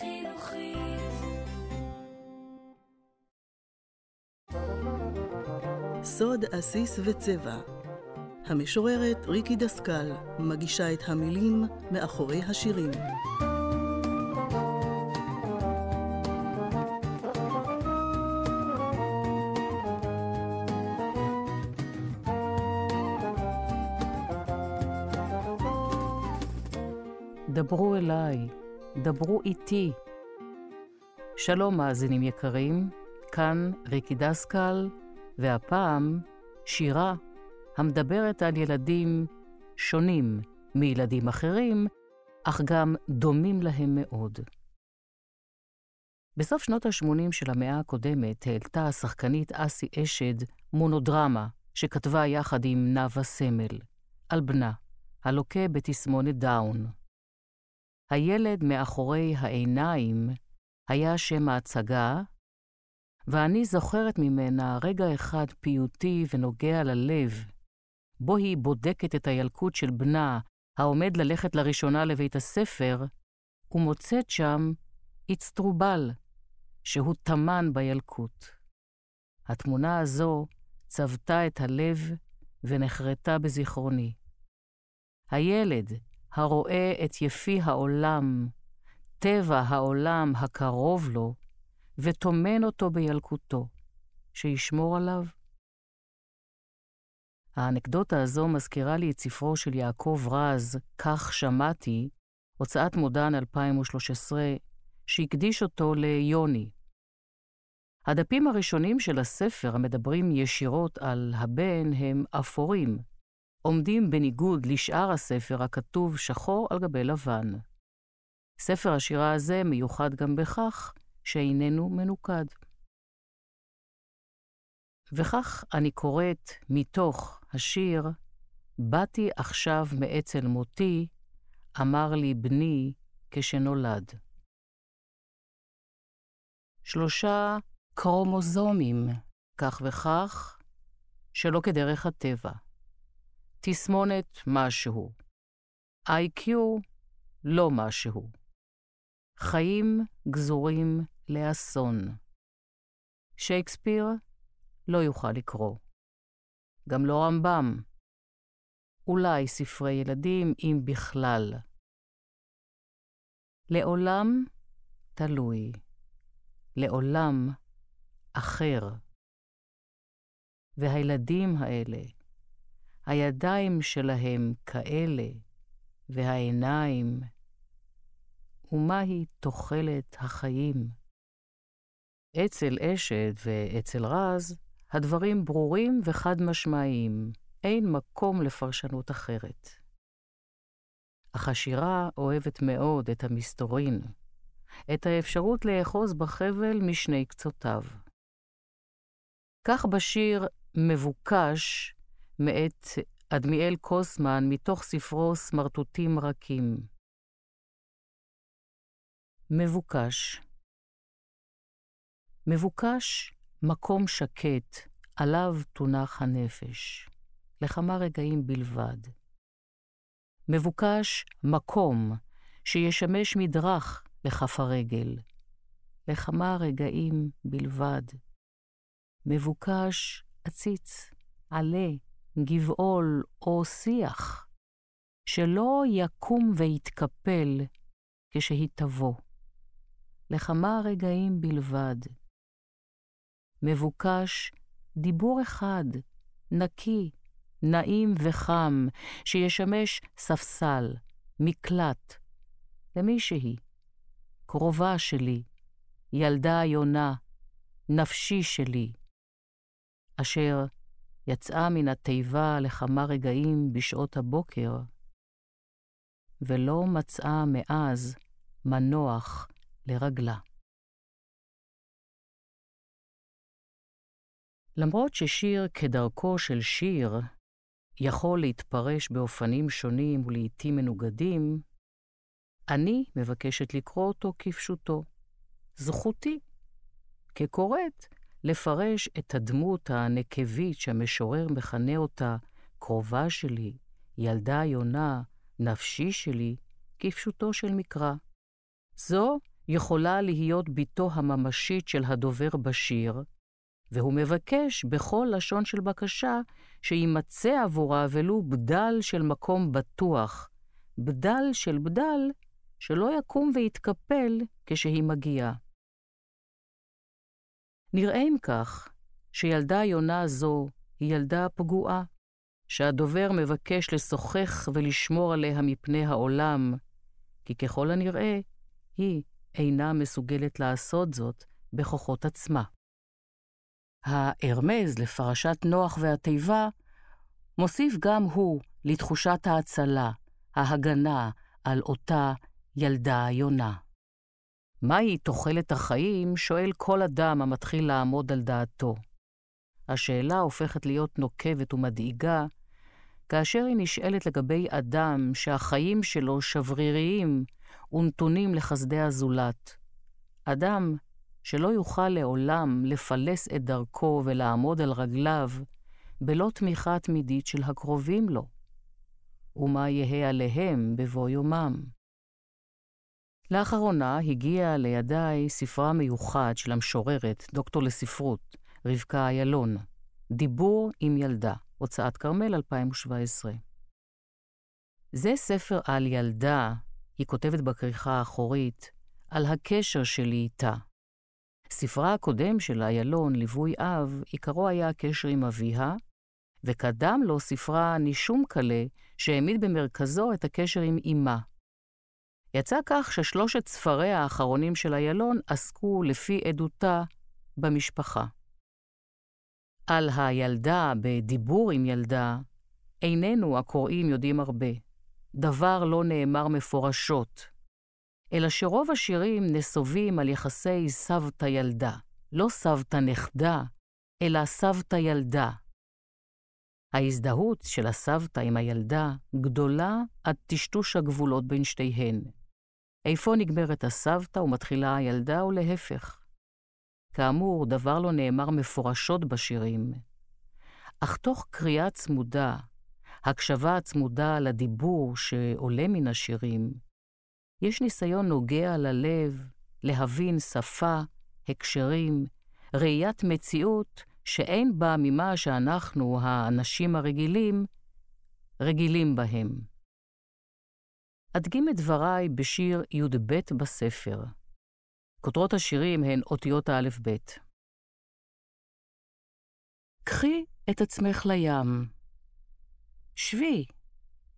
חינוכית. סוד עסיס וצבע המשוררת ריקי דסקל מגישה את המילים מאחורי השירים. דברו אליי, דברו איתי. שלום מאזינים יקרים, כאן ריקי דסקל, והפעם שירה המדברת על ילדים שונים מילדים אחרים, אך גם דומים להם מאוד. בסוף שנות ה-80 של המאה הקודמת העלתה השחקנית אסי אשד מונודרמה שכתבה יחד עם נאוה סמל, על בנה, הלוקה בתסמונת דאון. הילד מאחורי העיניים היה שם ההצגה, ואני זוכרת ממנה רגע אחד פיוטי ונוגע ללב, בו היא בודקת את הילקוט של בנה, העומד ללכת לראשונה לבית הספר, ומוצאת שם אצטרובל, שהוא טמן בילקוט. התמונה הזו צבתה את הלב ונחרטה בזיכרוני. הילד, הרואה את יפי העולם, טבע העולם הקרוב לו, וטומן אותו בילקוטו, שישמור עליו? האנקדוטה הזו מזכירה לי את ספרו של יעקב רז, כך שמעתי, הוצאת מודן 2013, שהקדיש אותו ליוני. הדפים הראשונים של הספר המדברים ישירות על הבן הם אפורים, עומדים בניגוד לשאר הספר הכתוב שחור על גבי לבן. ספר השירה הזה מיוחד גם בכך שאיננו מנוקד. וכך אני קוראת מתוך השיר, באתי עכשיו מאצל מותי, אמר לי בני כשנולד. שלושה קרומוזומים, כך וכך, שלא כדרך הטבע. תסמונת משהו. איי-קיו לא משהו. חיים גזורים לאסון. שייקספיר לא יוכל לקרוא. גם לא רמב"ם. אולי ספרי ילדים, אם בכלל. לעולם תלוי. לעולם אחר. והילדים האלה, הידיים שלהם כאלה, והעיניים, ומהי תוחלת החיים? אצל אשד ואצל רז, הדברים ברורים וחד-משמעיים, אין מקום לפרשנות אחרת. אך השירה אוהבת מאוד את המסתורין, את האפשרות לאחוז בחבל משני קצותיו. כך בשיר מבוקש מאת אדמיאל קוסמן מתוך ספרו סמרטוטים רכים. מבוקש מבוקש מקום שקט, עליו תונח הנפש, לכמה רגעים בלבד. מבוקש מקום שישמש מדרך לכף הרגל, לכמה רגעים בלבד. מבוקש עציץ, עלה, גבעול או שיח, שלא יקום ויתקפל כשהיא תבוא, לכמה רגעים בלבד. מבוקש דיבור אחד, נקי, נעים וחם, שישמש ספסל, מקלט, למישהי, קרובה שלי, ילדה יונה, נפשי שלי, אשר יצאה מן התיבה לכמה רגעים בשעות הבוקר, ולא מצאה מאז מנוח לרגלה. למרות ששיר כדרכו של שיר יכול להתפרש באופנים שונים ולעיתים מנוגדים, אני מבקשת לקרוא אותו כפשוטו. זכותי, כקוראת, לפרש את הדמות הנקבית שהמשורר מכנה אותה קרובה שלי, ילדה יונה, נפשי שלי, כפשוטו של מקרא. זו יכולה להיות בתו הממשית של הדובר בשיר, והוא מבקש בכל לשון של בקשה שיימצא עבורה ולו בדל של מקום בטוח, בדל של בדל שלא יקום ויתקפל כשהיא מגיעה. נראה אם כך שילדה יונה זו היא ילדה פגועה, שהדובר מבקש לשוחח ולשמור עליה מפני העולם, כי ככל הנראה, היא אינה מסוגלת לעשות זאת בכוחות עצמה. הארמז לפרשת נוח והתיבה מוסיף גם הוא לתחושת ההצלה, ההגנה על אותה ילדה יונה. מהי תוחלת החיים? שואל כל אדם המתחיל לעמוד על דעתו. השאלה הופכת להיות נוקבת ומדאיגה כאשר היא נשאלת לגבי אדם שהחיים שלו שבריריים ונתונים לחסדי הזולת. אדם שלא יוכל לעולם לפלס את דרכו ולעמוד על רגליו בלא תמיכה תמידית של הקרובים לו. ומה יהא עליהם בבוא יומם? לאחרונה הגיע לידיי ספרה מיוחד של המשוררת, דוקטור לספרות, רבקה איילון, דיבור עם ילדה, הוצאת כרמל 2017. זה ספר על ילדה, היא כותבת בכריכה האחורית, על הקשר שלי איתה. ספרה הקודם של איילון, ליווי אב, עיקרו היה הקשר עם אביה, וקדם לו ספרה נישום קלה, שהעמיד במרכזו את הקשר עם אמה. יצא כך ששלושת ספריה האחרונים של איילון עסקו, לפי עדותה, במשפחה. על הילדה בדיבור עם ילדה, איננו הקוראים יודעים הרבה. דבר לא נאמר מפורשות, אלא שרוב השירים נסובים על יחסי סבתא-ילדה, לא סבתא-נכדה, אלא סבתא-ילדה. ההזדהות של הסבתא עם הילדה גדולה עד טשטוש הגבולות בין שתיהן. איפה נגמרת הסבתא ומתחילה הילדה, ולהפך. כאמור, דבר לא נאמר מפורשות בשירים, אך תוך קריאה צמודה, הקשבה צמודה לדיבור שעולה מן השירים, יש ניסיון נוגע ללב להבין שפה, הקשרים, ראיית מציאות שאין בה ממה שאנחנו, האנשים הרגילים, רגילים בהם. אדגים את דבריי בשיר י"ב בספר. כותרות השירים הן אותיות האלף-בית. קחי את עצמך לים. שבי,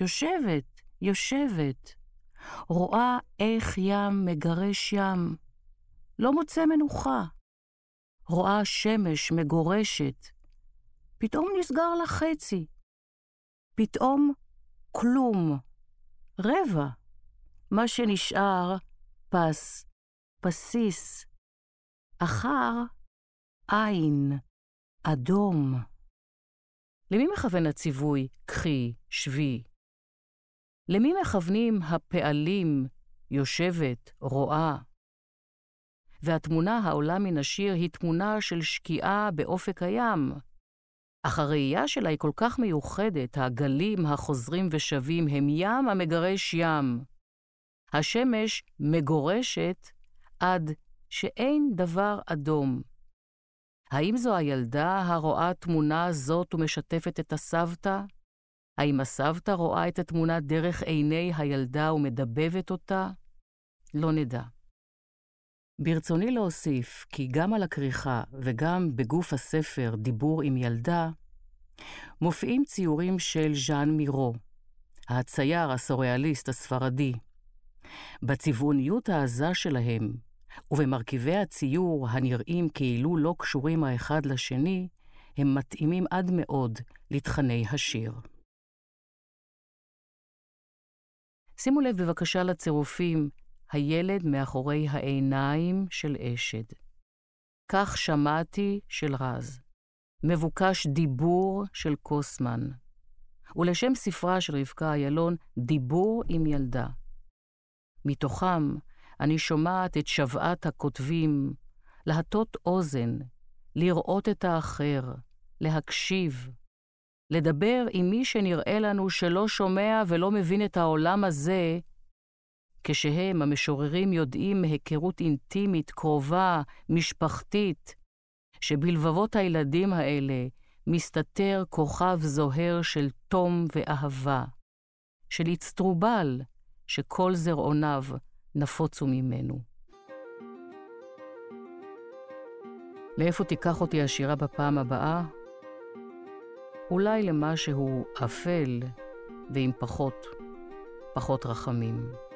יושבת, יושבת, רואה איך ים מגרש ים. לא מוצא מנוחה. רואה שמש מגורשת. פתאום נסגר לה חצי. פתאום כלום. רבע. מה שנשאר, פס, פסיס. אחר, עין, אדום. למי מכוון הציווי קחי, שבי? למי מכוונים הפעלים יושבת, רואה? והתמונה העולה מן השיר היא תמונה של שקיעה באופק הים. אך הראייה שלה היא כל כך מיוחדת, הגלים החוזרים ושבים הם ים המגרש ים. השמש מגורשת עד שאין דבר אדום. האם זו הילדה הרואה תמונה זאת ומשתפת את הסבתא? האם הסבתא רואה את התמונה דרך עיני הילדה ומדבבת אותה? לא נדע. ברצוני להוסיף כי גם על הכריכה וגם בגוף הספר דיבור עם ילדה, מופיעים ציורים של ז'אן מירו, הצייר הסוריאליסט הספרדי. בצבעוניות העזה שלהם, ובמרכיבי הציור הנראים כאילו לא קשורים האחד לשני, הם מתאימים עד מאוד לתכני השיר. שימו לב בבקשה לצירופים הילד מאחורי העיניים של אשד. כך שמעתי של רז. מבוקש דיבור של קוסמן. ולשם ספרה של רבקה איילון, דיבור עם ילדה. מתוכם אני שומעת את שוועת הכותבים, להטות אוזן, לראות את האחר, להקשיב, לדבר עם מי שנראה לנו שלא שומע ולא מבין את העולם הזה, כשהם, המשוררים, יודעים מהיכרות אינטימית, קרובה, משפחתית, שבלבבות הילדים האלה מסתתר כוכב זוהר של תום ואהבה, של אצטרובל, שכל זרעוניו נפוצו ממנו. לאיפה תיקח אותי השירה בפעם הבאה? אולי למשהו אפל ועם פחות, פחות רחמים.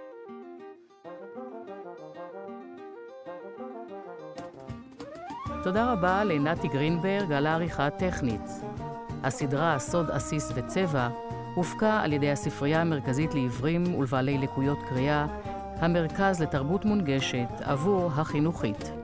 תודה רבה לנתי גרינברג על העריכה הטכנית. הסדרה סוד עסיס וצבע הופקה על ידי הספרייה המרכזית לעיוורים ולבעלי לקויות קריאה, המרכז לתרבות מונגשת עבור החינוכית.